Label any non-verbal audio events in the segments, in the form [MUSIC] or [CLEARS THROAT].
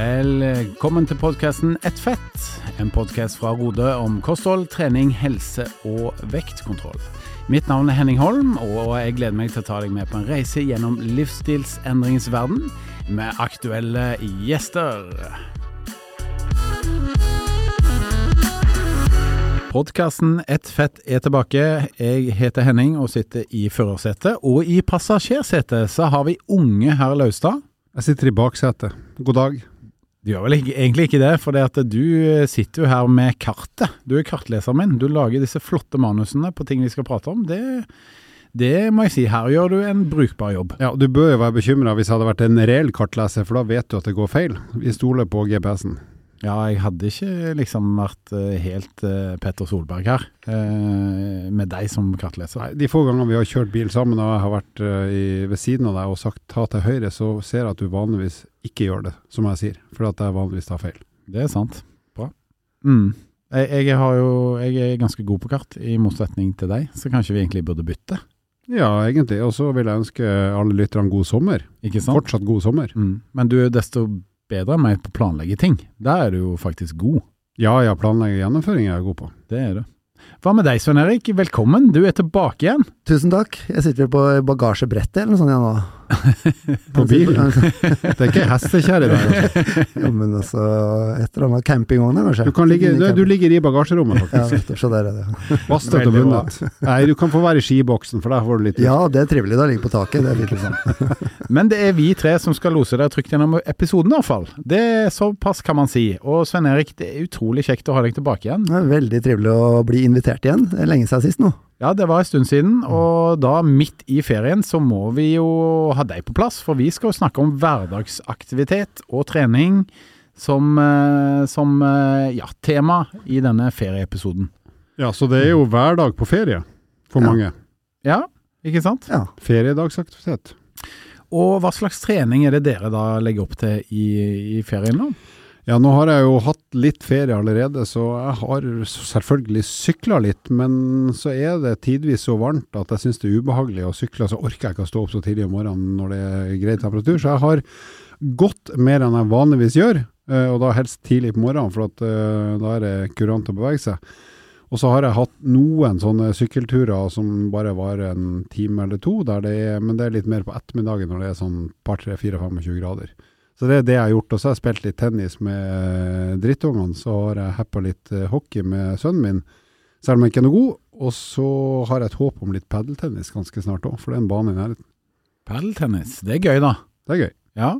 Velkommen til podkasten Ett fett, en podkast fra Rode om kosthold, trening, helse og vektkontroll. Mitt navn er Henning Holm, og jeg gleder meg til å ta deg med på en reise gjennom livsstilsendringens verden med aktuelle gjester. Podkasten Ett fett er tilbake. Jeg heter Henning og sitter i førersetet. Og i passasjersetet så har vi unge herr Laustad. Jeg sitter i baksetet. God dag. Du gjør vel ikke, egentlig ikke det, for det at du eh, sitter jo her med kartet. Du er kartleseren min. Du lager disse flotte manusene på ting vi skal prate om. Det, det må jeg si, her gjør du en brukbar jobb. Ja, Du bør jo være bekymra hvis jeg hadde vært en reell kartleser, for da vet du at det går feil. Vi stoler på GPS-en. Ja, jeg hadde ikke liksom vært eh, helt uh, Petter Solberg her, uh, med deg som kartleser. Nei, De få gangene vi har kjørt bil sammen og jeg har vært i, ved siden av deg og sagt ta til høyre, så ser jeg at du vanligvis ikke gjør det, som jeg sier. For at jeg vanligvis tar feil. Det er sant. Bra. Mm. Jeg, jeg, har jo, jeg er ganske god på kart, i motsetning til deg, så kanskje vi egentlig burde bytte. Ja, egentlig. Og så vil jeg ønske alle lytterne god sommer. Ikke sant? Fortsatt god sommer. Mm. Men du er desto bedre enn meg på å planlegge ting. Der er du jo faktisk god. Ja ja, planlegge gjennomføring er jeg god på. Det er du. Hva med deg, Svein Erik? Velkommen, du er tilbake igjen. Tusen takk. Jeg sitter vel på bagasjebrettet eller noe sånt igjen nå. [LAUGHS] På bil? [LAUGHS] Det er ikke hestekjerre [LAUGHS] ja, men altså et eller annet campingvogn, kanskje? Du, kan ligge, du, du, ligger i bagasjerommet, faktisk. Ja, så der er det. Vastet og bundet. Nei, du kan få være i skiboksen, for der får du litt Ja, det er trivelig da, ligger på taket. Det er litt liksom. men det er vi tre som skal lose deg trygt gjennom episoden, i hvert fall. Det er Såpass kan man si. Og Svein Erik, det er utrolig kjekt å ha deg tilbake igjen. Det veldig trivelig å bli invitert igjen. Det er lenge siden sist nå. Ja, det var en stund siden, og da midt i ferien så må vi jo ha deg på plass. For vi skal jo snakke om hverdagsaktivitet og trening som, som ja, tema i denne ferieepisoden. Ja, så det er jo hverdag på ferie for ja. mange. Ja, ikke sant? Ja. Feriedagsaktivitet. Og hva slags trening er det dere da legger opp til i, i ferien nå? Ja, nå har jeg jo hatt litt ferie allerede, så jeg har selvfølgelig sykla litt. Men så er det tidvis så varmt at jeg syns det er ubehagelig å sykle. Så orker jeg ikke å stå opp så tidlig om morgenen når det er grei temperatur. Så jeg har gått mer enn jeg vanligvis gjør, og da helst tidlig på morgenen, for at, da er det kurant å bevege seg. Og så har jeg hatt noen sånne sykkelturer som bare varer en time eller to, det er, men det er litt mer på ettermiddagen når det er sånn par, tre, fire, 25 grader. Så det er det jeg har gjort. Og så har jeg spilt litt tennis med drittungene. Så har jeg happa litt hockey med sønnen min, selv om jeg ikke er noe god. Og så har jeg et håp om litt padeltennis ganske snart òg, for det er en bane i nærheten. Padeltennis, det er gøy da. Det er gøy. Ja.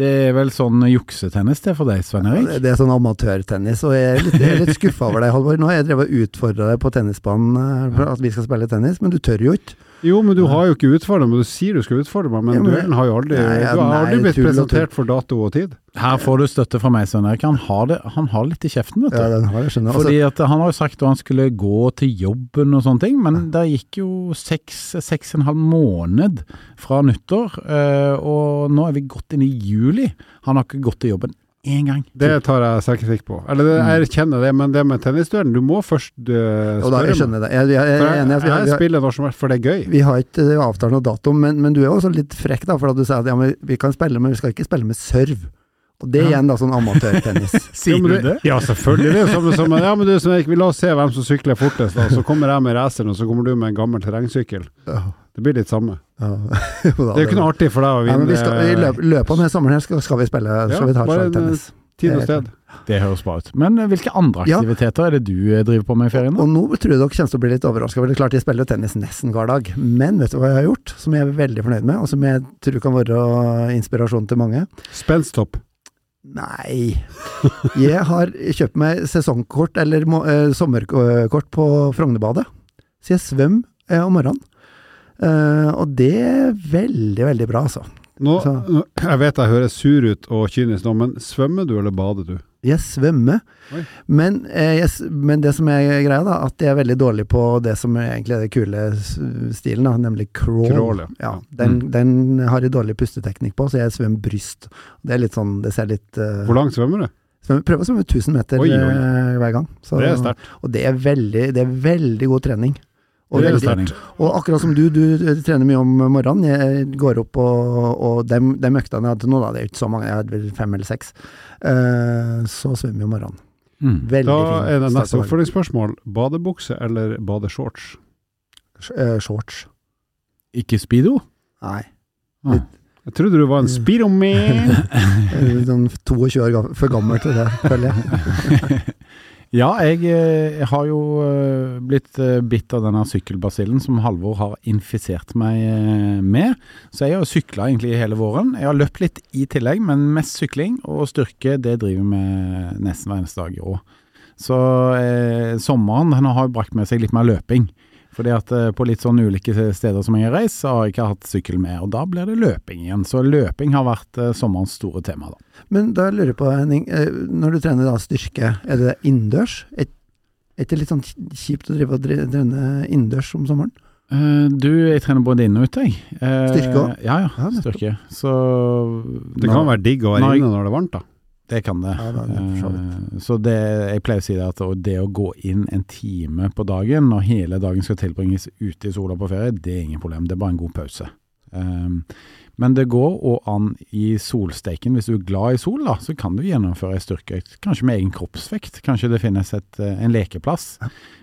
Det er vel sånn juksetennis det for deg, Svein Erik? Ja, det er sånn amatørtennis, og jeg er litt, jeg er litt skuffa over deg, Halvor. Nå har jeg drevet og utfordra deg på tennisbanen for at vi skal spille tennis, men du tør jo ikke. Jo, men du har jo ikke utfordra meg. Du sier du skal utfordre meg, men, Ja, men- duellen har jo aldri Nei, ja, Du har aldri nei, blitt tull presentert for dato og tid. Her får du støtte fra meg, Svein Erik. Han har, han har litt i kjeften, vet du. Ja, den har jeg skjønner. Altså, Fordi at Han har jo sagt at han skulle gå til jobben og sånne ting, men det gikk jo seks, seks og en halv måned fra nyttår, eh, og nå er vi godt inn i juli. Han har ikke gått til jobben én gang. Det tar jeg selvkritikk på. Eller det, jeg erkjenner det, men det med tennisduellen Du må først uh, da, spørre jeg meg. skjønner det. Jeg, jeg, jeg jeg, har- jeg spiller når som helst, for det er gøy. Vi har ikke eh, avtalt noe dato, men, men du er jo også litt frekk, da, for at du sier at ja, men vi kan spille, men vi skal ikke spille med serv. Og det er Ja. igjen da sånn amatørtennis. [LAUGHS] Sier du det? Ja, selvfølgelig. Det er som, som, ja, men du, som La oss se hvem som sykler fortest. Da. Så kommer jeg med raceren, og så kommer du med en gammel terrengsykkel. Ja. Det blir litt samme. Ja. [LAUGHS] Det er jo ikke noe artig for deg å vinne Ja, vi skal, I løp, løpet av denne sommeren her skal, skal vi spille skal vi ta en, tid og sted. Det høres bra ut. Men eh, hvilke andre Ja. aktiviteter er det du eh, driver på med i ferien? da? Og nå tror jeg dere kommer til å bli litt overraska, det er klart jeg spiller tennis nesten hver dag. Men vet du hva jeg har gjort, som jeg er veldig fornøyd med, og som jeg tror kan være inspirasjon til mange? Spensthopp. Nei. Jeg har kjøpt meg sesongkort, eller eh, sommerkort på Frognerbadet. Så jeg svømmer uh, om morgenen. Eh, og det er veldig, veldig bra, altså. Nå, nå- jeg vet jeg høres sur ut og kynisk nå, men svømmer du eller bader du? Jeg svømmer, men, eh, jeg, men det som er greia, da, at jeg er veldig dårlig på det som egentlig er den kule stilen, da, nemlig crawl. Crawl, ja. ja. Den, den har jeg dårlig pusteteknikk på, så jeg svømmer bryst. Det er litt sånn, det ser litt uh, Hvor langt svømmer du? svømmer, Prøver å svømme 1000 meter Oi, oi. hver gang. Så, Det er sterkt. Og det er, veldig, det er veldig god trening. Og, veldig, og akkurat som du, du, trener mye om morgenen. Jeg går opp og, og de, de øktene jeg hadde nå, da, det er jo ikke så mange, jeg hadde vel fem eller seks, eh, så svømmer jeg om morgenen. Mm. Veldig Da fin er det neste oppfølgingsspørsmål. Badebukse eller badeshorts? Sh- eh, Shorts. Ikke speedo? Nei. Ah. Jeg trodde du var en speedoman! [LAUGHS] Sånn 22 år for gammel til det, føler jeg. [LAUGHS] Ja, jeg, eh, jeg har jo eh, blitt eh, bitt av denne sykkelbasillen som Halvor har infisert meg med. Så jeg har sykla egentlig hele våren. Jeg har løpt litt i tillegg, men mest sykling. Og styrke, det driver vi nesten hver eneste dag i år. Så eh, sommeren den har brakt med seg litt mer løping. Fordi at eh, på litt sånn ulike steder som jeg har reist, så har jeg ikke hatt sykkel med. Og da blir det løping igjen. Så løping har vært eh, sommerens store tema, da. Men da lurer jeg på, Henning, eh, når du trener da styrke, er det innendørs? Er det litt sånn kjipt å drive og trene innendørs om sommeren? Eh, du, jeg trener både inne og ute, jeg. Eh, Styrke også? Ja, ja. Ja, styrke. Så Det kan være digg å være inne når det er varmt, da. Det kan det. Ja, det. Eh, så det, jeg pleier å si det at det å gå inn en time på dagen når hele dagen skal tilbringes ute i sola på ferie, det er ingen problem. Det er bare en god pause. Um, men det går òg an i solsteiken. Hvis du er glad i sol, da, så kan du gjennomføre ei styrkeøkt. Kanskje med egen kroppsvekt. Kanskje det finnes et, eh, en lekeplass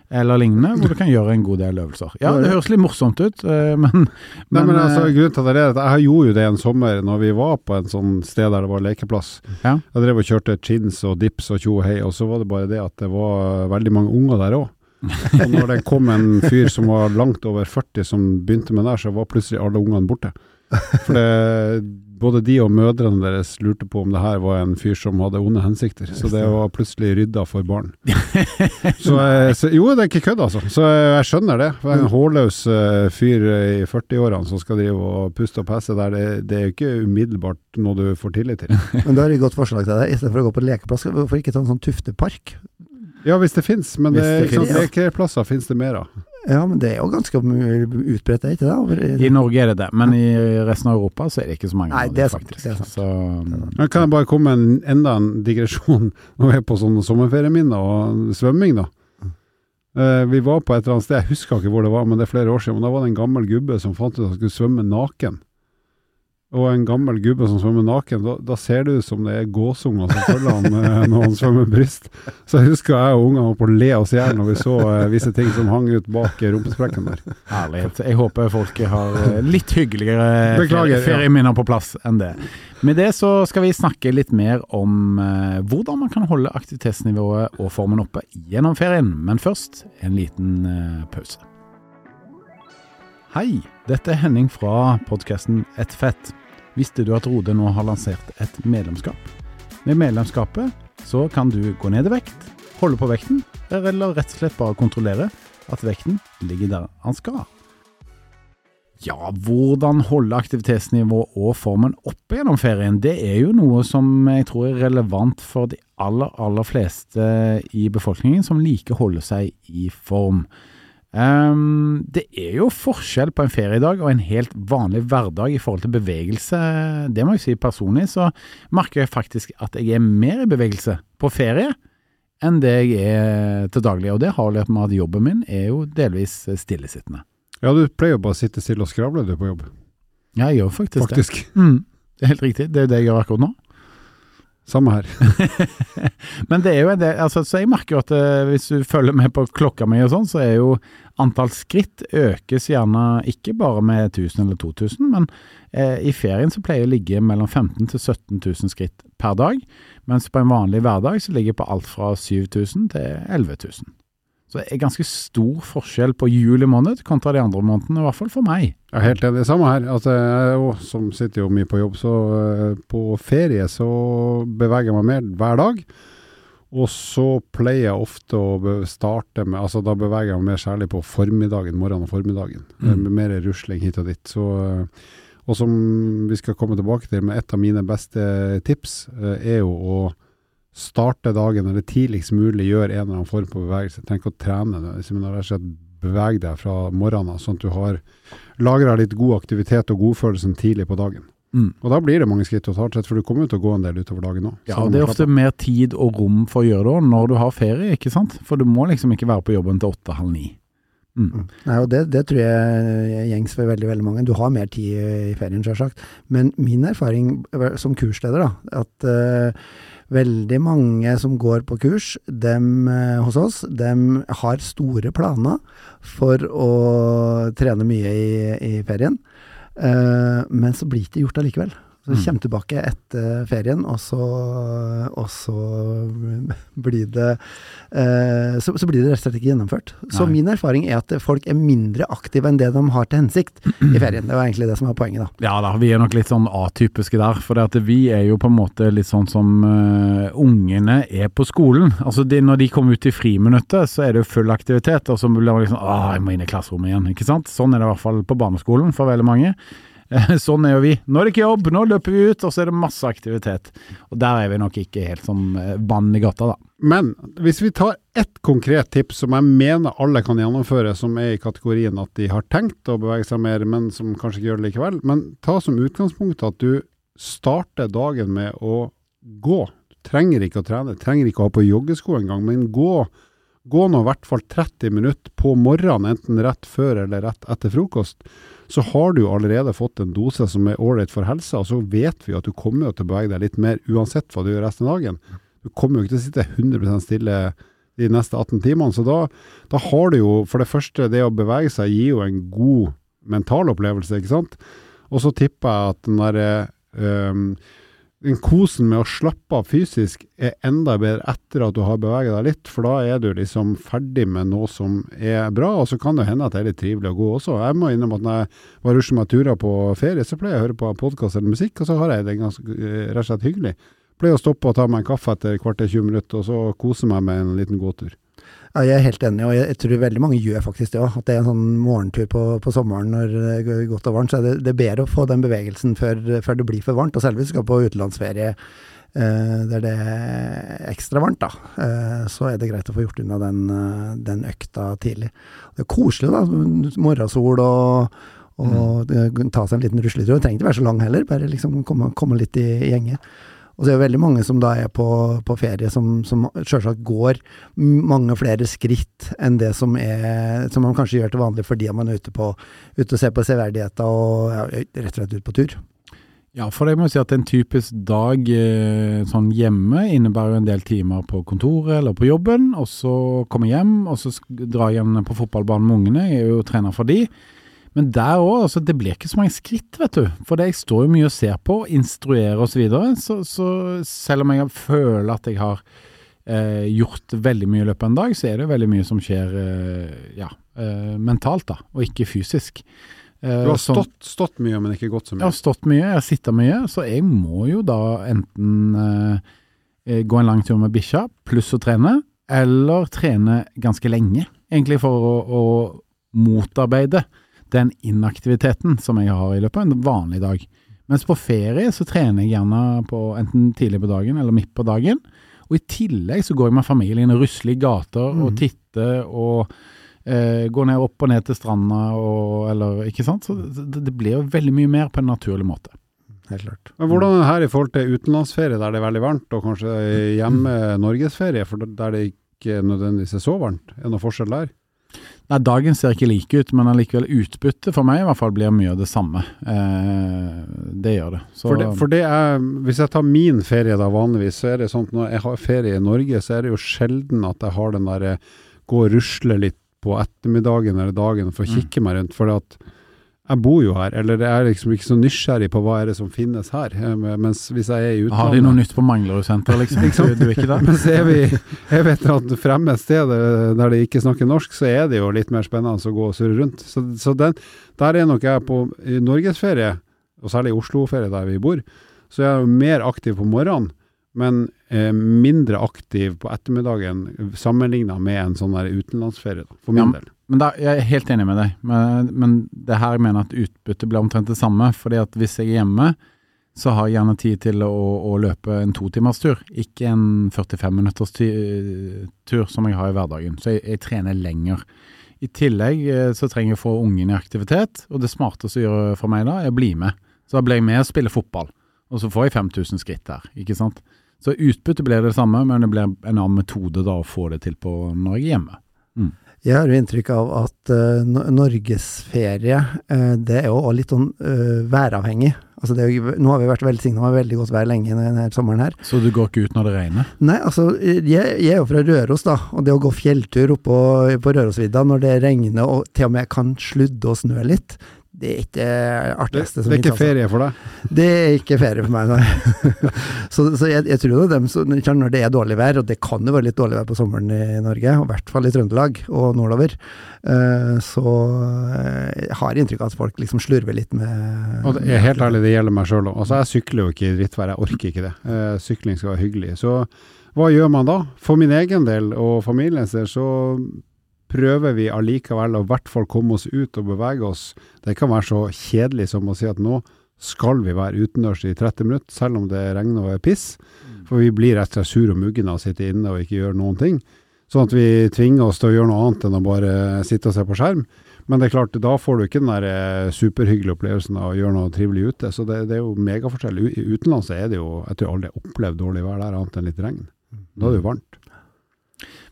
eller lignende, hvor du kan gjøre en god del øvelser. Ja, det høres litt morsomt ut, men, [LAUGHS] men, Nei, men eh, altså, grunnen til at det er at Jeg gjorde jo det en sommer når vi var på en sånn sted der det var lekeplass. Ja. Jeg drev og kjørte chins og dips og tjo og hei, og så var det bare det at det var veldig mange unger der òg. [LAUGHS] Og når det kom en fyr som var langt over 40 som begynte med det, så var plutselig alle ungene borte. For det, både de og mødrene deres lurte på om det her var en fyr som hadde onde hensikter. Så det var plutselig rydda for barn. [LAUGHS] Så, jeg, så jo, det er ikke kødd, altså. Så eh, jeg skjønner det. For en hårløs eh, fyr i 40-årene som skal drive og puste og pesse der, det, det er jo ikke umiddelbart noe du får tillit til. [LAUGHS] Men da har jeg et godt forslag til deg. I stedet for å gå på lekeplass, hvorfor ikke ta en sånn tuftepark? Ja, hvis det fins, men det, det finnes, ikke sant, finnes. lekeplasser finnes det mer av. Ja, men det er jo ganske utbredt, det, ikke det? Over, I Norge er det det, men i resten av Europa så er det ikke så mange. Nei, det er sant, det er sant. Så, Men kan jeg bare komme med en, enda en digresjon [LAUGHS] når vi er på sånne sommerferieminner og svømming, da. Eh, vi var på et eller annet sted, jeg husker ikke hvor det var, men det er flere år siden. Men da var det en gammel gubbe som fant ut at han skulle svømme naken. Og en gammel gubbe som svømmer naken, da, da ser det ut som det er gåsunger som følger han eh, [LAUGHS] når han svømmer bryst. Så jeg husker jeg og ungene var på å le oss i hjel når vi så eh, visse ting som hang ut bak eh, rumpesprekken der. herlighet. Jeg håper folk har eh, litt hyggeligere Beklager, ferie- ferieminner på plass enn det. Med det så skal vi snakke litt mer om eh, hvordan man kan holde aktivitetsnivået og formen oppe gjennom ferien. Men først en liten eh, pause. Hei, dette er Henning fra podkasten Et fett. Visste du at Rode nå har lansert et medlemskap? Med medlemskapet så kan du gå ned i vekt, holde på vekten, eller rett og slett bare kontrollere at vekten ligger der han skal. Ja, hvordan holde aktivitetsnivå og formen oppe gjennom ferien, det er jo noe som jeg tror er relevant for de aller, aller fleste i befolkningen som liker å holde seg i form. Ehm, det er jo forskjell på en feriedag og en helt vanlig hverdag i forhold til bevegelse. Det må jeg si personlig, så merker jeg faktisk at jeg er mer i bevegelse på ferie enn det jeg er til daglig. Og det har litt med at jobben min er jo delvis stillesittende. Ja, du pleier jo bare å sitte stille og skravle du på jobb, Ja, jeg gjør faktisk, faktisk. det. Mm, det er helt riktig. Det er jo det jeg gjør akkurat nå. Samme her. [LAUGHS] Men det er jo en del, altså, så jeg merker jo at eh, hvis du følger med på klokka mi og sånn, så er jo antall skritt økes gjerne ikke bare med 1000 eller 2000, men eh, i ferien så pleier jeg å ligge mellom 15 til 17 000 skritt per dag, mens på en vanlig hverdag så ligger jeg på alt fra 7000 til 11 000. Så det er ganske stor forskjell på juli måned kontra de andre månedene, i hvert fall for meg. Ja, helt enig. Samme her. Altså, jeg som sitter jo mye på jobb, så eh, på ferie så beveger jeg meg mer hver dag. Og så pleier jeg ofte å starte med Altså da beveger jeg meg mer særlig på formiddagen, morgenen og formiddagen. Mm. Eh, Med mer rusling hit og dit. Så, eh, og som vi skal komme tilbake til, med et av mine beste tips, eh, er jo å starte dagen eller tidligst mulig gjøre en eller annen form på bevegelse. Trenger ikke å trene, det, men rett og slett beveg deg fra morgenen, sånn at du har lagra litt god aktivitet og godfølelsen tidlig på dagen. Mm. Og da blir det mange skritt totalt sett, for du kommer jo til å gå en del utover dagen òg. Ja, det er ofte mer tid og rom for å gjøre det når du har ferie, ikke sant? For du må liksom ikke være på jobben til åtte-halv ni. Mm. Nei, og det, det tror jeg gjengs for veldig veldig mange. Du har mer tid i ferien, selvsagt. Men min erfaring som kursleder, da, at uh, veldig mange som går på kurs dem, uh, hos oss, dem har store planer for å trene mye i, i ferien. Uh, men så blir det gjort allikevel. Så Mm. kommer tilbake etter ferien, og så, og så blir det eh, så, så blir det rett og slett ikke gjennomført. Så Nei. min erfaring er at folk er mindre aktive enn det de har til hensikt i [CLEARS THROAT] ferien. Det var egentlig det som var poenget, da. Ja da, vi er nok litt sånn atypiske der. For vi er jo på en måte litt sånn som uh, ungene er på skolen. Altså de, Når de kommer ut i friminuttet, så er det jo full aktivitet. Og så blir man liksom Å, jeg må inn i klasserommet igjen. Ikke sant? Sånn er det i hvert fall på barneskolen for veldig mange. Eh, [LAUGHS] Sånn er jo vi. Nå er det ikke jobb, nå løper vi ut, og så er det masse aktivitet. Og der er vi nok ikke helt som eh, vann i gata, da. Men hvis vi tar ett konkret tips som jeg mener alle kan gjennomføre, som er i kategorien at de har tenkt å bevege seg mer, men som kanskje ikke gjør det likevel. Men ta som utgangspunkt at du starter dagen med å gå. Du trenger ikke å trene, trenger ikke å ha på joggesko engang, men gå, gå nå i hvert fall 30 minutter på morgenen, enten rett før eller rett etter frokost. Så har du allerede fått en dose som er ålreit for helsa, og så vet vi at du kommer til å bevege deg litt mer uansett hva du gjør resten av dagen. Du kommer jo ikke til å sitte 100% stille de neste 18 timene. Så da, da har du jo for det første det å bevege seg gir jo en god mental opplevelse, ikke sant. Og så tipper jeg at den derre øhm, den kosen med å slappe av fysisk er enda bedre etter at du har beveget deg litt, for da er du liksom ferdig med noe som er bra, og så kan det hende at det er litt trivelig å gå også. Jeg må innrømme at når jeg var rusher meg turer på ferie, så pleier jeg å høre på podkast eller musikk, og så har jeg det ganske eh, rett og slett hyggelig. Pleier å stoppe og ta meg en kaffe etter kvarter 20 minutter, og så kose meg med en liten gåtur. Ja, jeg er helt enig, og jeg, tror veldig mange gjør faktisk det òg. At det er en sånn morgentur på, på sommeren når det er godt og varmt. Så er det, det er bedre å få den bevegelsen før, før det blir for varmt. Og selv om vi skal på utenlandsferie eh, der det er ekstra varmt, da, eh, så er det greit å få gjort unna den, eh, den økta tidlig. Det er koselig, da. Morgensol og, og det- ta seg en liten rusletur. Det trenger ikke være så lang heller, bare liksom komme, komme litt i, i gjenge. Og så er det veldig mange som da er på, på ferie, som, som selvsagt går mange flere skritt enn det som, er, som man kanskje gjør til vanlig fordi man er ute, på, ute og ser på severdigheter og ja, rett og slett ut på tur. Ja, for jeg må si at en typisk dag eh, sånn hjemme innebærer jo en del timer på kontoret eller på jobben, og så komme hjem, og så dra igjen på fotballbanen med ungene. Jeg er jo trener for de. Men der òg, altså, det blir ikke så mange skritt, vet du. For jeg står jo mye og ser på, instruerer osv. Så, videre, så så selv om jeg føler at jeg har eh, gjort veldig mye i løpet av en dag, så er det veldig mye som skjer eh, ja, eh, mentalt, da, og ikke fysisk. Eh, Du har stått, stått mye, men ikke gått så jeg mye. har stått mye, jeg har sittet mye, så jeg må jo da enten eh, eh, gå en lang tur med bikkja, pluss å trene, eller trene ganske lenge, egentlig for å, å motarbeide den inaktiviteten som jeg har i løpet av en vanlig dag. Mens på ferie så trener jeg gjerne på enten tidlig på dagen eller midt på dagen, og i tillegg så går jeg med familien og rusler i gater og Mhm. titter og eh, går ned opp og ned til stranda og eller ikke sant. Så det, det blir jo veldig mye mer på en naturlig måte. Helt klart. Men hvordan er det her i forhold til utenlandsferie der det er veldig varmt, og kanskje hjemme norgesferie, for der det ikke nødvendigvis er så varmt? Er det noe forskjell der? Nei, dagen ser ikke like ut, men allikevel utbytte for meg i hvert fall blir mye av det samme. Eh, det gjør det. Så, For det, for det er, hvis jeg tar min ferie da vanligvis, så er det sånn at når jeg har ferie i Norge, så er det jo sjelden at jeg har den der eh, gå og rusle litt på ettermiddagen eller dagen for å Mm. kikke meg rundt. For at jeg bor jo her, eller jeg er liksom ikke så nysgjerrig på hva er det som finnes her. eh, Mens hvis jeg er i utlandet har de noe nytt på Manglerudsenteret, liksom? Du, du er ikke der? [LAUGHS] Men så er vi jeg vet at fremme et sted eh, der de ikke snakker norsk, så er det jo litt mer spennende å gå og surre rundt. Så, så den, der er nok jeg på norgesferie, og særlig Oslo-ferie der vi bor, så er jeg jo mer aktiv på morgenen, men eh, mindre aktiv på ettermiddagen sammenligna med en sånn der utenlandsferie, da, for min Ja, del. Men da, jeg er helt enig med deg, men, men det her jeg mener at utbyttet blir omtrent det samme. fordi at hvis jeg er hjemme, så har jeg gjerne tid til å, å løpe en totimerstur, ikke en 45 minutters tur som jeg har i hverdagen. Så jeg, jeg trener lenger. I tillegg eh, så trenger jeg å få ungen i aktivitet, og det smarteste å gjøre for meg da, er å bli med. Så da blir jeg med og spiller fotball, og så får jeg 5000 skritt der, ikke sant. Så utbyttet blir det samme, men det blir en annen metode da å få det til på når jeg er hjemme. Jeg har jo inntrykk av at uh, norgesferie, uh, det er jo litt sånn uh, væravhengig. Altså det jo, nå har vi vært velsigna med veldig godt vær lenge denne sommeren her. Så du går ikke ut når det regner? Nei, altså jeg, jeg er jo fra Røros, da. Og det å gå fjelltur oppå på Rørosvidda når det regner og til og med kan sludde og snø litt, det er ikke artigste som det er ikke altså. ferie for deg? Det er ikke ferie for meg, nei. [LAUGHS] så så jeg, jeg tror det dem som Når det er dårlig vær, og det kan jo være litt dårlig vær på sommeren i Norge, og i hvert fall i Trøndelag og nordover, eh, så eh, jeg har inntrykk av at folk liksom slurver litt med Og det er helt ærlig, det gjelder meg sjøl òg. Altså, jeg sykler jo ikke i drittvær, jeg orker ikke det. Eh, sykling skal være hyggelig. Så hva gjør man da? For min egen del og familiens del så prøver vi allikevel å i hvert fall komme oss ut og bevege oss. Det kan være så kjedelig som å si at nå skal vi være utendørs i 30 minutter, selv om det regner og er piss. For vi blir rett og slett sur og mugne av å sitte inne og ikke gjøre noen ting. Sånn at vi tvinger oss til å gjøre noe annet enn å bare sitte og se på skjerm. Men det er klart, da får du ikke den der eh, superhyggelige opplevelsen av å gjøre noe trivelig ute. Så det, det er jo megaforskjell. Utenlands er det jo Jeg tror aldri jeg har opplevd dårlig vær der, annet enn litt regn. Da er det jo varmt.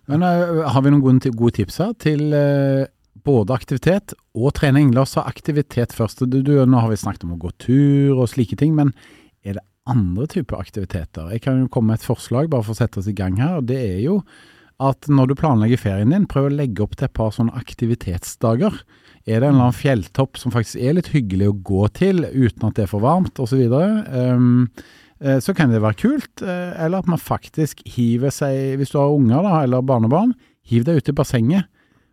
Men uh, har vi noen gode, gode tips her til uh, både aktivitet og trening? La oss ha aktivitet først. Du, du, nå har vi snakket om å gå tur og slike ting, men er det andre typer aktiviteter? Jeg kan jo komme med et forslag bare for å sette oss i gang her, og det er jo at når du planlegger ferien din, prøv å legge opp til et par sånne aktivitetsdager. Er det en eller annen fjelltopp som faktisk er litt hyggelig å gå til uten at det er for varmt osv., um, eh, så kan det være kult. eh, Eller at man faktisk hiver seg, hvis du har unger da, eller barnebarn, hiv deg ut i bassenget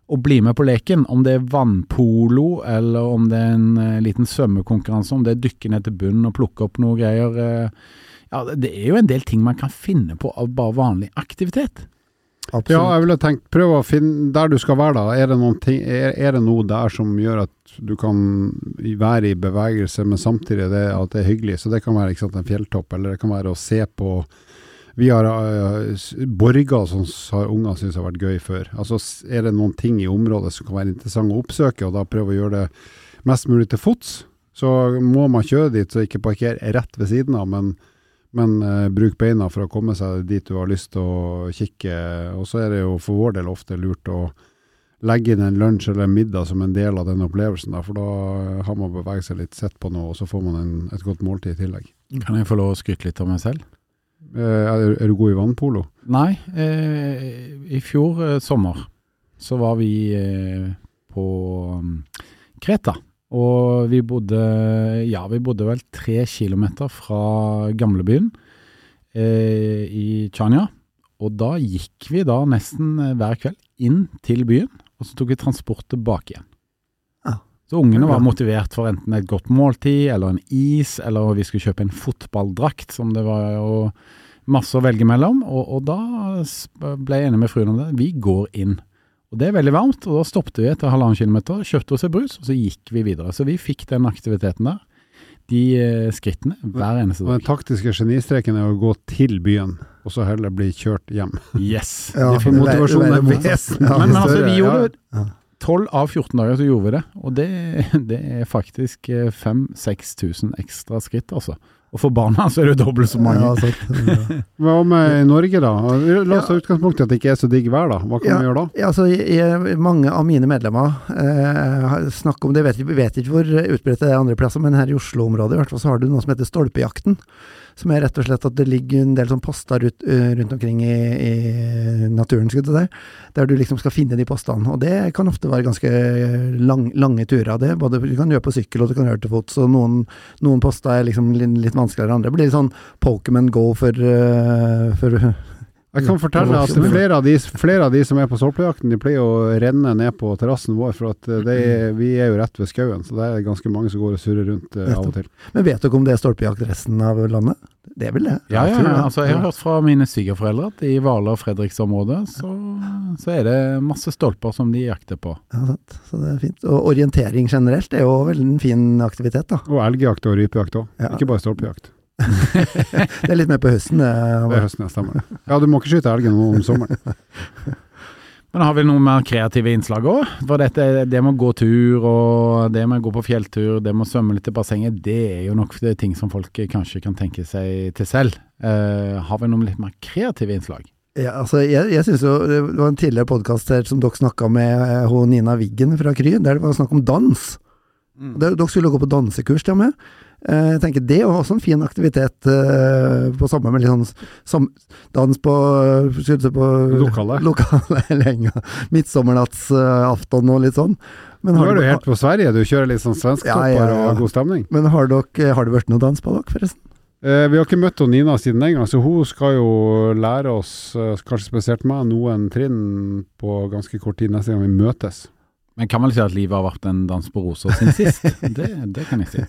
og bli med på leken. Om det er vannpolo, eller om det er en eh, liten svømmekonkurranse, om det er dykke ned til bunnen og plukke opp noe greier. eh, Ja, det er jo en del ting man kan finne på av bare vanlig aktivitet. Absolutt. Ja, jeg ville tenkt, prøv å finne der du skal være da. Er det, ting, er, er det noe der som gjør at du kan være i bevegelse, men samtidig det, at det er hyggelig? Så det kan være sant, en fjelltopp, eller det kan være å se på Vi har uh, borger som har unger syns har vært gøy før. Altså Er det noen ting i området som kan være interessant å oppsøke, og da prøve å gjøre det mest mulig til fots? Så må man kjøre dit, så ikke parkere rett ved siden av, men men eh, bruk beina for å komme seg dit du har lyst til å kikke. Og så er det jo for vår del ofte lurt å legge inn en lunsj eller en middag som en del av den opplevelsen, da, for da har man beveget seg litt, sett på noe, og så får man en, et godt måltid i tillegg. Kan jeg få lov å skryte litt av meg selv? Eh, er, er du god i vannpolo? Nei, eh, i fjor eh, sommer så var vi eh, på um, Kreta. Og vi bodde, ja, vi bodde vel tre kilometer fra gamlebyen eh, i Chania. Og da gikk vi da nesten eh, hver kveld inn til byen, og så tok vi transport tilbake igjen. Så ungene var motivert for enten et godt måltid, eller en is, eller vi skulle kjøpe en fotballdrakt, som det var jo masse å velge mellom. Og, og da ble jeg enig med fruen om det. Vi går inn. Og det er veldig varmt, og da stoppet vi etter halvannen kilometer, kjøpte oss en brus, og så gikk vi videre. Så vi fikk den aktiviteten der. De eh, skrittene hver eneste Og den taktiske genistreken er å gå til byen, og så heller bli kjørt hjem. Yes. [LAUGHS] Ja, Det er for motivasjonen det- er vesentlig. Men, men altså, vi gjorde Ja. 12 av 14 dager så gjorde vi det, og det, [LAUGHS] det er faktisk 5000-6000 ekstra skritt, altså. Og for barna så er det dobbelt så mange. Ja. Ja. [LAUGHS] Hva med i Norge, da? La oss ta utgangspunkt i at det ikke er så digg vær, da. Hva kan Ja. vi gjøre da? Ja, altså, jeg, jeg- mange av mine medlemmer eh, har snakket om det, vet, vet ikke hvor utbredt det er andre plasser, men her i Oslo-området i hvert fall så har du noe som heter Stolpejakten. Som er rett og slett at det ligger en del sånn poster ut, eh, rundt omkring i, i naturen, si, der du liksom skal finne de postene. Og det kan ofte være ganske lang, lange turer. Det både du kan gjøre på sykkel og du kan gjøre til fots, og noen, noen poster er liksom litt, litt vanskeligere enn andre. Det blir litt sånn Pokémon Go for, eh, for Jeg kan fortelle at flere av de, flere av de som er på stolpejakten, de pleier å renne ned på terrassen vår, for at eh, er, vi er jo rett ved skauen, så det er ganske mange som går og surrer rundt eh, av og til. Men vet dere om det er stolpejakt resten av landet? Det er vel det? Ja, ja, Jeg altså jeg har hørt fra mine svigerforeldre at i Hvaler og Fredriksområdet så, så er det masse stolper som de jakter på. Ja, sant. Så det er fint. Og orientering generelt er jo veldig en fin aktivitet, da. Og elgjakt og rypejakt òg, Ja. ikke bare stolpejakt. [LAUGHS] Det er litt mer på høsten, det. Det er høsten, ja, stemmer. Ja, du må ikke skyte elgen om sommeren. [LAUGHS] Men har vi noe mer kreative innslag òg? For dette, det med å gå tur, og det med å gå på fjelltur, det med å svømme litt i bassenget, det er jo nok ting som folk kanskje kan tenke seg til selv. Uh, har vi noen litt mer kreative innslag? Ja, altså, jeg, jeg synes jo Det var en tidligere podkast som dere snakka med eh, Nina Wiggen fra Kry, der det var snakk om dans. Mm. Dere skulle gå på dansekurs til og med. Eh, jeg tenker Det er også en fin aktivitet eh, på samme med litt sånn som, dans på, skulle på Lokale. lokale [LAUGHS] lenger. Midtsommernattsaften og litt sånn. Men Nå er du dere- helt på Sverige, du kjører litt sånn svensktopper Ja, ja, ja. og god stemning. men har, dere, har det vært noe dans på dere, forresten? Eh, vi har ikke møtt Nina siden den gang, så hun skal jo lære oss, eh, kanskje spesielt meg, noen trinn på ganske kort tid neste gang vi møtes. Men kan vel si at livet har vært en dans på roser siden sist. [LAUGHS] Det, det kan jeg si.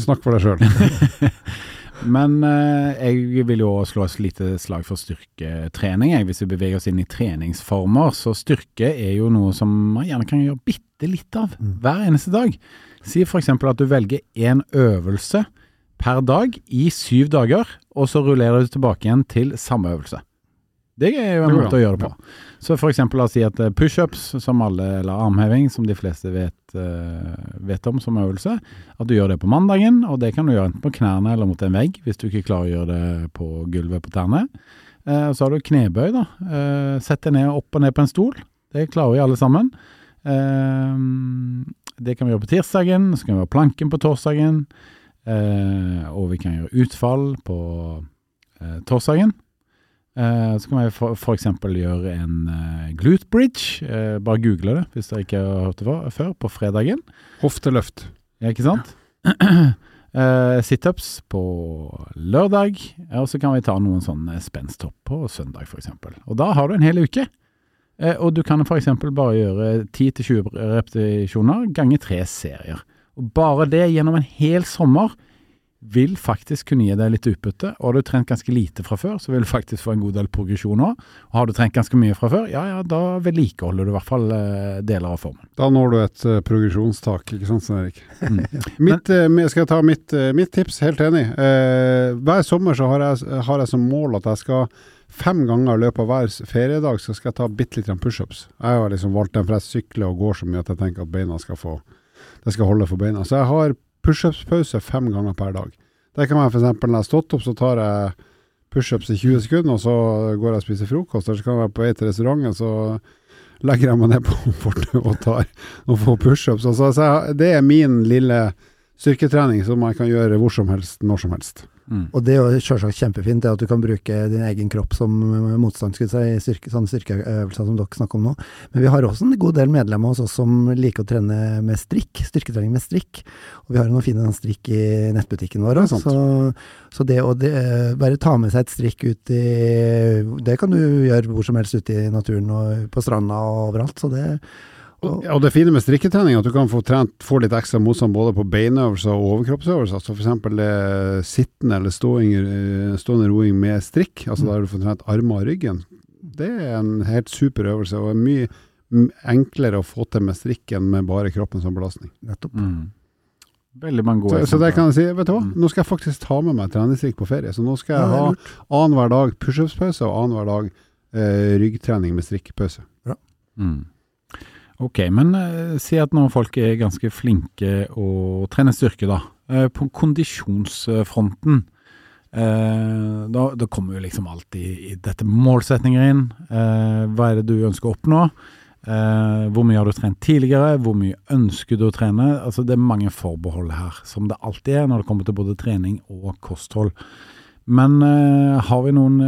Snakk for deg sjøl. [LAUGHS] Men eh, jeg vil jo slå et lite slag for styrketrening. Jeg. Hvis vi beveger oss inn i treningsformer, så styrke er jo noe som man gjerne kan gjøre bitte litt av Mm. hver eneste dag. Si f.eks. at du velger én øvelse per dag i syv dager, og så rullerer du tilbake igjen til samme øvelse. Det er jo en måte å gjøre det på. Så for eksempel la oss si at eh, pushups, som alle, eller armheving, som de fleste vet, eh, vet om som øvelse, at du gjør det på mandagen, og det kan du gjøre enten på knærne eller mot en vegg, hvis du ikke klarer å gjøre det på gulvet på tærne. Eh, så har du knebøy, da. Sett deg ned opp og ned på en stol. Det klarer vi alle sammen. Det kan vi gjøre på tirsdagen, så kan vi gjøre planken på torsdagen, og vi kan gjøre utfall på torsdagen. Eh, så kan vi eksempel gjøre en eh, glute bridge. Eh, bare google det hvis dere ikke har hørt det før, på fredagen. Hofteløft. Ja, ikke sant? [CLEARS THROAT] Eh, Situps på lørdag, og så kan vi ta noen sånne spensthopp på søndag f.eks. Og da har du en hel uke. Og du kan f.eks. bare gjøre 10-20 repetisjoner ganger tre serier. Og bare det gjennom en hel sommer vil faktisk kunne gi deg litt utbytte. Og har du trent ganske lite fra før, så vil du faktisk få en god del progresjon òg. Og har du trent ganske mye fra før, ja ja, da vedlikeholder du i hvert fall eh, deler av formen. Da når du et eh, progresjonstak, ikke sant Svein Erik? Mm. [LAUGHS] Mitt, eh, skal jeg ta mitt, eh, mitt tips? Helt enig. Eh, hver sommer så har jeg, har jeg som mål at jeg skal fem ganger i løpet av hver feriedag så skal jeg ta bitte litt pushups. Jeg har liksom valgt den, for jeg sykler og går så mye at jeg tenker at beina skal få Det skal holde for beina. Så jeg har pushups-pause fem ganger per dag. Det kan være f.eks. når jeg har stått opp, så tar jeg pushups i 20 sekunder, og så går jeg og spiser frokost. Eller så kan jeg være på vei til restauranten, så legger jeg meg ned på fortet og tar noen få pushups. Altså, det er min lille styrketrening som jeg kan gjøre hvor som helst, når som helst. Mm. Og det er jo selvsagt kjempefint, det at du kan bruke din egen kropp som motstand, skulle jeg si, styrke, sånne styrkeøvelser som dere snakker om nå. Men vi har også en god del medlemmer hos oss som liker å trene med strikk, styrketrening med strikk. Og vi har jo noen fine strikk i nettbutikken vår òg, så, så det å det, bare ta med seg et strikk ut i Det kan du gjøre hvor som helst ute i naturen og på stranda og overalt, så det Og, og det fine med strikketrening er at du kan få, trent, få litt ekstra motstand både på beinøvelser og overkroppsøvelser. Så f.eks. det sittende eller ståing, eh, stående roing med strikk, altså der du får trent armer og ryggen. Det er en helt super øvelse, og er mye enklere å få til med strikken med bare kroppen som belastning. nettopp. Mm. Veldig mange gode Så, så det kan jeg si, vet du hva, Mm. nå skal jeg faktisk ta med meg treningsstrikk på ferie. Så nå skal jeg er ha annenhver dag pushups-pause og annenhver dag eh, ryggtrening med strikkepause. Mm. Ok, men eh, si at noen folk er ganske flinke å trene styrke, da. Eh, på kondisjonsfronten, eh, da, da kommer jo liksom alltid i dette målsetninger inn. Eh, hva er det du ønsker å oppnå? Eh, hvor mye har du trent tidligere? Hvor mye ønsker du å trene? Altså Det er mange forbehold her, som det alltid er når det kommer til både trening og kosthold. Men eh, har vi noen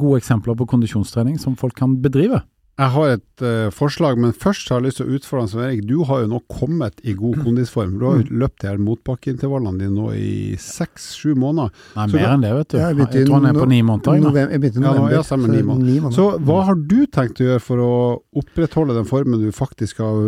gode eksempler på kondisjonstrening som folk kan bedrive? Jeg har et uh, forslag, men først har jeg lyst til å utfordre Svein Erik. Du har jo nå kommet i god kondisform. Du har jo løpt de her motbakkeintervallene dine nå i seks-sju måneder. Nei, Så mer enn det, vet du. Jeg Jeg, tror han er på ni måneder. November, Jeg begynte i november. ja, ja, så ni måneder. måneder. Så hva har du tenkt å gjøre for å opprettholde den formen du faktisk har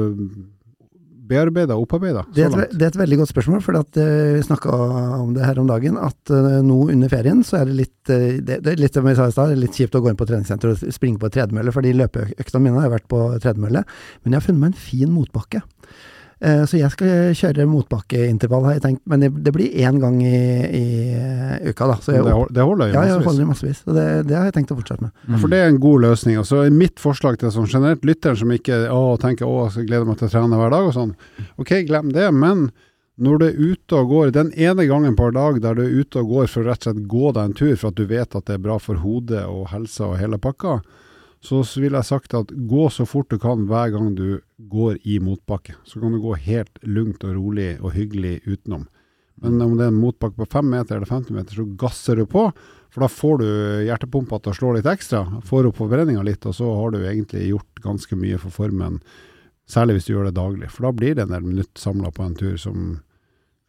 bearbeida og opparbeida Det et, det er et veldig godt spørsmål, for at, eh, vi snakka om det her om dagen, at eh, nå under ferien så er det litt eh, det, det er litt som jeg sa i stad, litt kjipt å gå inn på treningssenter og springe på tredemølle, fordi løpeøktene mine har vært på tredemølle, men jeg har funnet meg en fin motbakke. Eh, Så jeg skal kjøre motbakkeintervall, har jeg tenkt, men det, blir én gang i, i eh, uka, da. Så jeg, Det, holder jo ja, jeg holder massevis, det, det har jeg tenkt å fortsette med. Mm. For det er en god løsning. Og så er mitt forslag til sånn generelt lytteren som ikke å, tenker å, jeg gleder meg til å trene hver dag og sånn. Ok, glem det, men Når du er ute og går, den ene gangen per dag der du er ute og går for å rett og slett gå deg en tur for at du vet at det er bra for hodet og helsa og hele pakka, så ville jeg sagt at gå så fort du kan hver gang du går i motbakke. Så kan du gå helt lugnt og rolig og hyggelig utenom. Men om det er en motbakke på 5 meter eller 50 meter, så gasser du på. For da får du hjertepumpa til å slå litt ekstra, får opp forbrenninga litt, og så har du egentlig gjort ganske mye for formen. Særlig hvis du gjør det daglig, for da blir det en del minutt samla på en tur som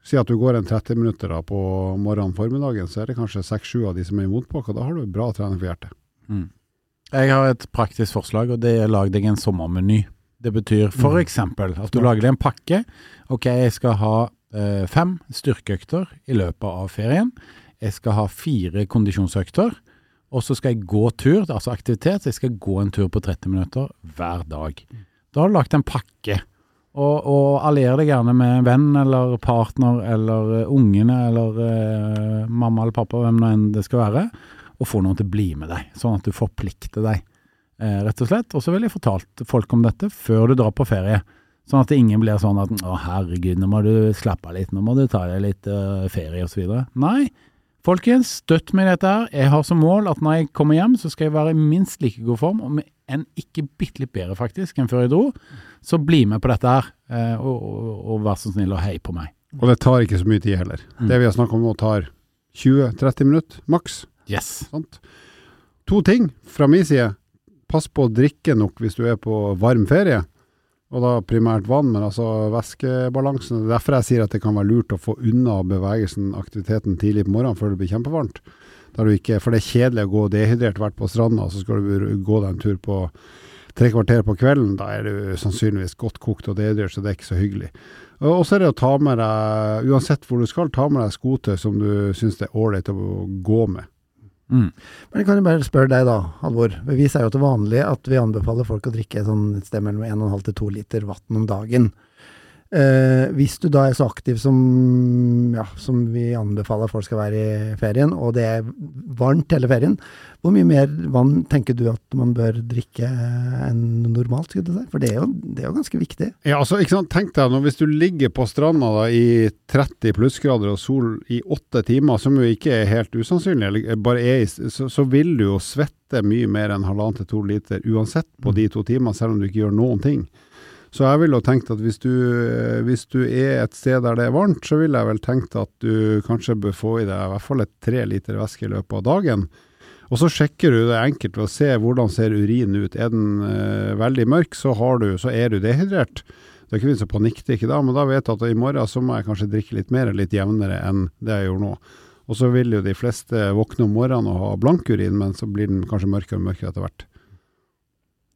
Si at du går en 30 minutter da på morgenen formiddagen, så er det kanskje 6-7 av de som er i motbakke, da har du bra trening for hjertet. Mm. Jeg har et praktisk forslag, og det er lag deg en sommermeny. Det betyr for Mm. at du lager deg en pakke. Ok, jeg skal ha eh, fem styrkeøkter i løpet av ferien. Jeg skal ha fire kondisjonsøkter. Og så skal jeg gå tur, altså aktivitet. Så jeg skal gå en tur på 30 minutter hver dag. Da har du lagt en pakke. Og, og allier deg gjerne med en venn eller partner eller eh, ungene eller eh, mamma eller pappa, hvem nå enn det skal være og får noen til å bli med deg, sånn at du forplikter deg, eh, rett og slett. Og så ville jeg fortalt folk om dette før du drar på ferie, sånn at ingen blir sånn at å herregud, nå må du slappe av litt, nå må du ta deg litt eh, ferie videre. Nei, folkens, støtt meg i dette her. Jeg har som mål at når jeg kommer hjem, så skal jeg være i minst like god form, og med en ikke bitte litt bedre faktisk enn før jeg dro. Så bli med på dette her, eh, og, og, og vær så snill og hei på meg. Og det tar ikke så mye tid heller. Mm. Det vi har snakka om nå, tar 20-30 minutter maks. Yes. Sant? To ting fra min side. Pass på å drikke nok hvis du er på varm ferie, og da primært vann, men altså væskebalansen. Det er derfor jeg sier at det kan være lurt å få unna bevegelsen, aktiviteten tidlig på morgenen før det blir kjempevarmt. Ikke, for det er kjedelig å gå dehydrert vært på stranda, så skal du gå deg en tur på tre kvarter på kvelden. Da er du sannsynligvis godt kokt og dehydrert, så det er ikke så hyggelig. Og så er det å ta med deg, uansett hvor du skal, ta med deg skotøy som du syns det er ålreit å gå med. Mm. Men jeg kan jo bare spørre deg da, Halvor. Vi sier jo til vanlig at vi anbefaler folk å drikke sånn et sted mellom 1,5 til 2 liter vann om dagen. Eh, hvis du da er så aktiv som, ja, som vi anbefaler folk skal være i ferien, og det er varmt hele ferien, hvor mye mer vann tenker du at man bør drikke enn normalt? Skulle du si? For det er, jo, det er jo ganske viktig. Ja, altså, ikke sant? Tenk deg, nå, hvis du ligger på stranda da, i 30 plussgrader og sol i åtte timer, som jo ikke er helt usannsynlig, eller bare er så, så vil du jo svette mye mer enn halvannen til to liter uansett på de to timene, selv om du ikke gjør noen ting. Så jeg ville tenkt at hvis du, eh, hvis du er et sted der det er varmt, så ville jeg vel tenkt at du kanskje bør få i deg i hvert fall et tre liter væske i løpet av dagen. Og så sjekker du det enkelt ved å se hvordan ser urinen ut. Er den eh, veldig mørk, så, du, så er du dehydrert. Det er ikke vits å panikkdrikke da, men da vet jeg at i morgen så må jeg kanskje drikke litt mer, litt jevnere enn det jeg gjorde nå. Og så vil jo de fleste våkne om morgenen og ha blank urin, men så blir den kanskje mørkere og mørkere etter hvert.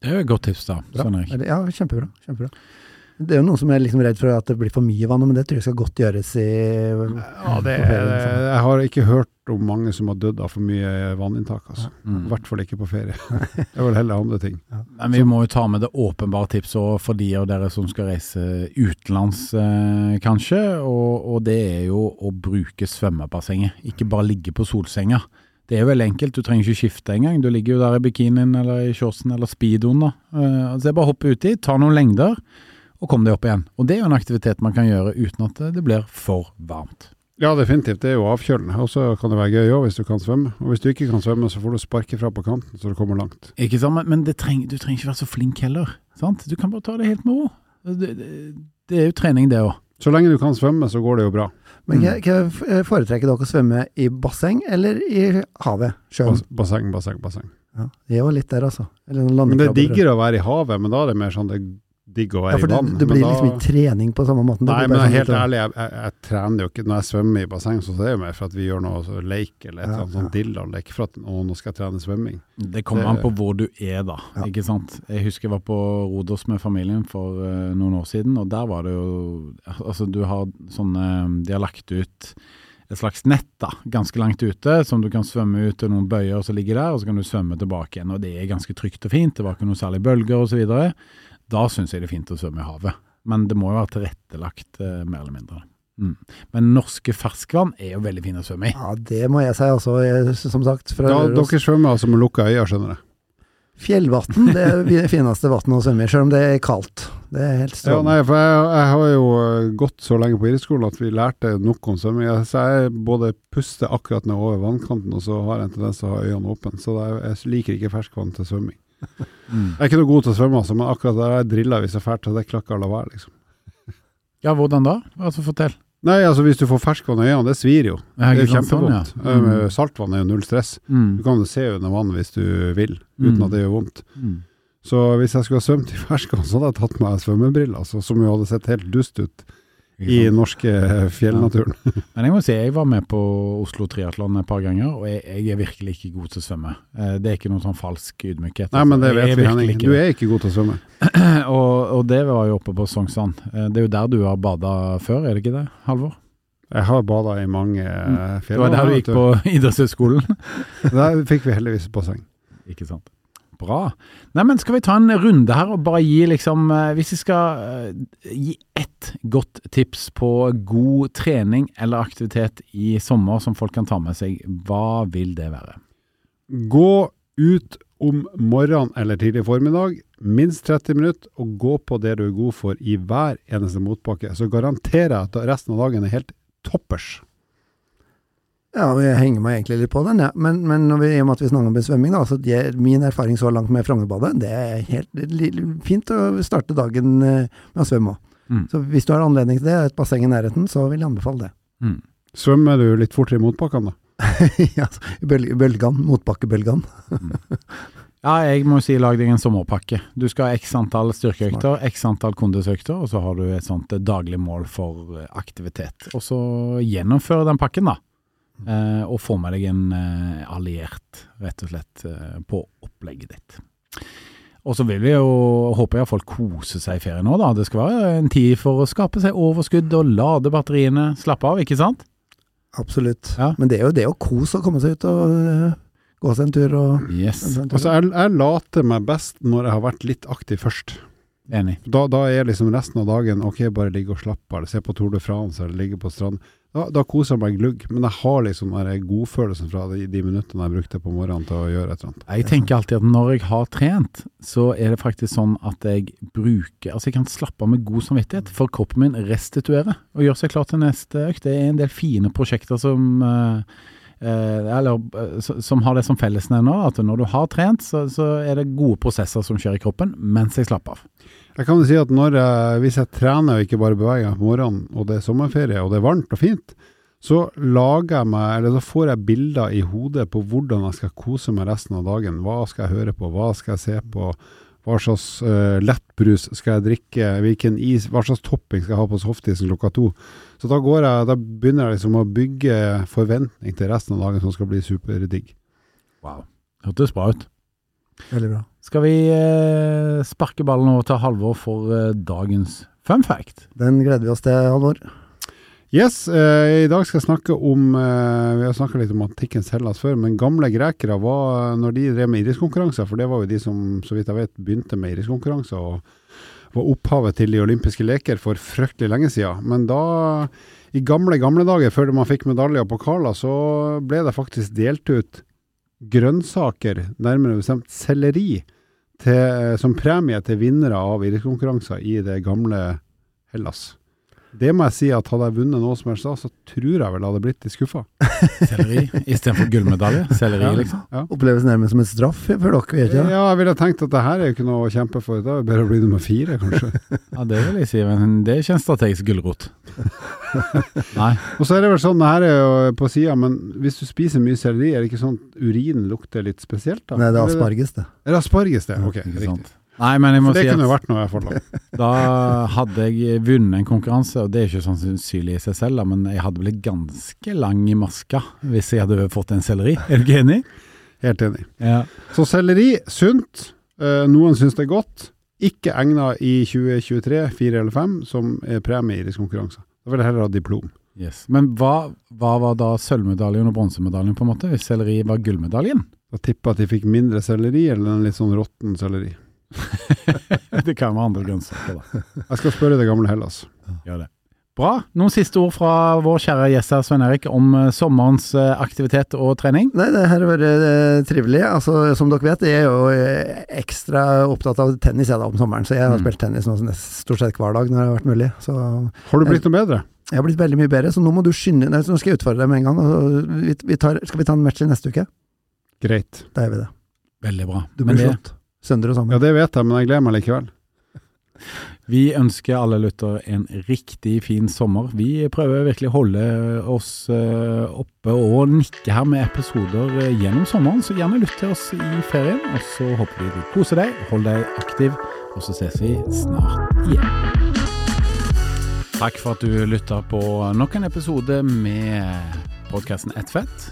Det er jo et godt tips, da. Bra. Sånn Ja, kjempebra. kjempebra. Det er jo noen som er liksom redd for at det blir for mye vann, men det tror jeg skal godt gjøres i Ja, det, på ferien, liksom. jeg har ikke hørt om mange som har dødd av for mye vanninntak, altså. I Mm. hvert fall ikke på ferie. [LAUGHS] Det er vel heller andre ting. Men vi må jo ta med det åpenbare tipset også for de av dere som skal reise utenlands, eh, kanskje. Og, og det er jo å bruke svømmebassenget, ikke bare ligge på solsenga. Det er jo veldig enkelt, du trenger ikke skifte engang. Du ligger jo der i bikinien eller i shortsen eller speedoen. da. Eh, så det er bare å hoppe uti, ta noen lengder og kom deg opp igjen. Og det er jo en aktivitet man kan gjøre uten at det blir for varmt. Ja, definitivt. Det er jo avkjølende. Og så kan det være gøy òg, hvis du kan svømme. Og hvis du ikke kan svømme, så får du sparke fra på kanten, så du kommer langt. Ikke sant, men, treng, du trenger ikke være så flink heller. sant? Du kan bare ta det helt med ro. Det, det, det er jo trening, det òg. Så lenge du kan svømme, så går det jo bra. Men hva hva foretrekker dere å svømme i basseng eller i havet? Sjøen? Basseng, basseng, basseng. Ja, det jo litt der, altså. Eller Men det er diggere å være i havet, men da er det mer sånn det digg å Ja, være for i vann. det det blir da- liksom ikke trening på samme måten. Det Nei, blir men bare sånn helt ærlig, jeg, jeg, jeg trener jo ikke Når jeg svømmer i basseng, så er det jo mer for at vi gjør noe så leik eller et Ja, eller annet sånn dillalek for at å, nå skal jeg trene svømming. Det kommer Det- an på hvor du er, da. Ja. Ikke sant? Jeg husker jeg var på Rodos med familien for uh, noen år siden, og der var det jo Altså, du har sånne De har lagt ut et slags nett, da, ganske langt ute, som du kan svømme ut til noen bøyer som ligger der, og så kan du svømme tilbake igjen. Og det er ganske trygt og fint, det var ikke noe særlig bølger osv. Da syns jeg det er fint å svømme i havet. Men det må jo være tilrettelagt, eh, mer eller mindre. Mm. Men norske ferskvann er jo veldig fine å svømme i. Ja, det må jeg si også, jeg, som sagt. Fra Da, dere svømmer altså med lukka øyne, skjønner jeg. Fjellvann det er det fineste vannet å svømme i, selv om det er kaldt. Det er helt Ja, nei, for jeg, jeg har jo eh, gått så lenge på idrettsskolen at vi lærte nok om svømming. Jeg- Så jeg både puster akkurat ned over vannkanten, og så har jeg en tendens til å ha øynene åpne. Så jeg, jeg liker ikke ferskvann til svømming. Mm. Jeg er ikke noe god til å svømme, altså, men akkurat der jeg drilla hvis jeg fælt, så det klakker la være, liksom. Ja, hvordan da? Altså, fortell. Nei, altså hvis du får ferskvann i øynene, det svir jo. Det er jo kjempevondt. sånn, ja. Mm. Eh, Saltvann er jo null stress. Mm. Du kan jo se under vann hvis du vil, uten Mm. at det gjør vondt. Mm. Så hvis jeg skulle ha svømt i [LAUGHS] ferskvann, så hadde jeg tatt meg svømmebriller, altså, som jo hadde sett helt dust ut i norske fjellnaturen. fjellnaturen. [LAUGHS] Men jeg må si, jeg var med på Oslo Triatlon et par ganger, og jeg, jeg er virkelig ikke god til å svømme. Eh, Det er ikke noen sånn falsk ydmykhet. Nei, men det altså. Vet vi, Henning. Du er ikke god til å svømme. [CLEARS THROAT] og, og det var jo oppe på Sognsvann. Eh, Det er jo der du har bada før, er det ikke det, Halvor? Jeg har bada i mange fjell. Det var der du gikk på [LAUGHS] idrettshøyskolen. [LAUGHS] Der fikk vi heldigvis basseng. Ikke sant. Bra. Nei, men skal vi ta en runde her og bare gi liksom eh, Hvis vi skal eh, gi ett godt tips på god trening eller aktivitet i sommer som folk kan ta med seg, hva vil det være? Gå ut om morgenen eller tidlig formiddag, minst 30 minutter, og gå på det du er god for i hver eneste motbakke. Så garanterer jeg at resten av dagen er helt toppers. Ja, jeg henger meg egentlig litt på den, ja. men, men når vi, i og med at vi snakker om svømming, da, så det, min erfaring så langt med Frognerbadet, det er helt fint å starte dagen eh, med å svømme òg. Mm. Så hvis du har anledning til det, et basseng i nærheten, så vil jeg anbefale det. Mm. Svømmer du litt fortere i motbakkene, da? [LAUGHS] ja, i bøl, bølgene, motbakkebølgene. [LAUGHS] Ja, jeg må si lag deg en sommerpakke. Du skal ha x antall styrkeøkter, x antall kondisøkter, og så har du et sånt daglig mål for eh, aktivitet. Og så gjennomføre den pakken, da. Eh, og få med deg en eh, alliert, rett og slett, eh, på opplegget ditt. Og så vil vi jo, håper jeg at folk koser seg i ferien nå, da. Det skal være en tid for å skape seg overskudd og lade batteriene. Slappe av, ikke sant? Absolutt. Ja. Men det er jo det å kose og komme seg ut og gå seg en tur og Yes. Altså, jeg, jeg later meg best når jeg har vært litt aktiv først. Enig. Da, da er liksom resten av dagen ok, bare ligge og slappe av, eller se på Tour de France, eller ligge på strand. Da, da koser jeg meg glugg, men jeg har liksom den godfølelsen fra de, de minuttene jeg brukte på morgenen til å gjøre et eller annet. Jeg tenker alltid at når jeg har trent, så er det faktisk sånn at jeg bruker Altså jeg kan slappe av med god samvittighet, for kroppen min restituerer og gjør seg klar til neste økt. Det er en del fine prosjekter som eh, eller, eh, som har det som fellesnevner, at når du har trent, så, så er det gode prosesser som skjer i kroppen mens jeg slapper av. Jeg kan jo si at når hvis jeg trener og ikke bare beveger meg på morgenen, og det er sommerferie og det er varmt og fint, så lager jeg meg, eller så får jeg bilder i hodet på hvordan jeg skal kose meg resten av dagen. Hva skal jeg høre på, hva skal jeg se på, hva slags uh, lettbrus skal jeg drikke, hvilken is, hva slags topping skal jeg ha på softisen klokka to. Så da, går jeg, da begynner jeg liksom å bygge forventning til resten av dagen som skal bli superdigg. Wow. Hørtes bra ut. Veldig bra. Skal vi uh, sparke ballen over til Halvor for uh, dagens fun fact? Den gleder vi oss til, Halvor. Yes, eh, i dag skal jeg snakke om eh, Vi har snakka litt om antikkens Hellas før, men gamle grekere var Når de drev med idrettskonkurranser, for det var jo de som, så vidt jeg vet, begynte med idrettskonkurranser og var opphavet til de olympiske leker for fryktelig lenge siden. Men da, i gamle, gamle dager, før man fikk medaljer og pokaler, så ble det faktisk delt ut grønnsaker, nærmere bestemt selleri, til, som premie til vinnere av idrettskonkurranser i det gamle Hellas. Det må jeg si at hadde jeg vunnet noe som helst da, så tror jeg vel jeg hadde blitt litt skuffa. [LAUGHS] Selleri istedenfor gullmedalje? Selleri, liksom? Oppleves nærmest som en straff for dere, vet Ja, du? jeg ville tenkt at det her er jo ikke noe å kjempe for. Da er det bedre å bli nummer fire, kanskje. [LAUGHS] Ja, det vil jeg si, men det er ikke en strategisk gulrot. [LAUGHS] Nei. Og så er det vel sånn, det her er jo på sida, men hvis du spiser mye selleri, er det ikke sånn at urinen lukter litt spesielt da? Nei, det er asparges, det. Er det asparges det? Ok, riktig. Nei, men jeg må For det si kunne jo vært noe hvert fall [LAUGHS] da. hadde jeg vunnet en konkurranse, og det er ikke sånn sannsynlig i seg selv, da, men jeg hadde blitt ganske lang i maska hvis jeg hadde fått en selleri. Er du ikke enig? Helt enig. Ja. Så selleri, sunt. Eh, noen syns det er godt. Ikke egna i 2023, 4 eller 5, som er premie i idrettskonkurranser. Da vil jeg heller ha diplom. Yes. Men hva, hva var da sølvmedaljen og bronsemedaljen, på en måte, hvis selleri var gullmedaljen? Da tipper jeg at de fikk mindre selleri, eller en litt sånn råtten selleri. [LAUGHS] det kan være andre grønnsaker, da. Jeg skal spørre det gamle Hellas. Gjør det. Bra. Noen siste ord fra vår kjære gjest her, Svein Erik, om eh, sommerens eh, aktivitet og trening? Nei, det her har vært eh, trivelig. Altså, som dere vet, jeg er jo ekstra opptatt av tennis jeg da om sommeren, så jeg har Mm. spilt tennis nå stort sett hver dag når det har vært mulig. Så Har du blitt noe bedre? jeg har blitt veldig mye bedre, så nå må du skynde nå skal jeg utfordre deg med en gang. Altså, vi, vi tar, skal vi ta en match i neste uke? Greit. Da gjør vi det. Veldig bra. Du blir slått. Sønder og sammen. Ja, det vet jeg, men jeg gleder meg likevel. vi ønsker alle lyttere en riktig fin sommer. Vi prøver virkelig å holde oss eh, oppe og nikke her med episoder eh, gjennom sommeren, så gjerne lytt til oss i ferien. Og så håper vi du koser deg, hold deg aktiv, og så ses vi snart igjen. Takk for at du lytta på nok en episode med podkasten Ett fett.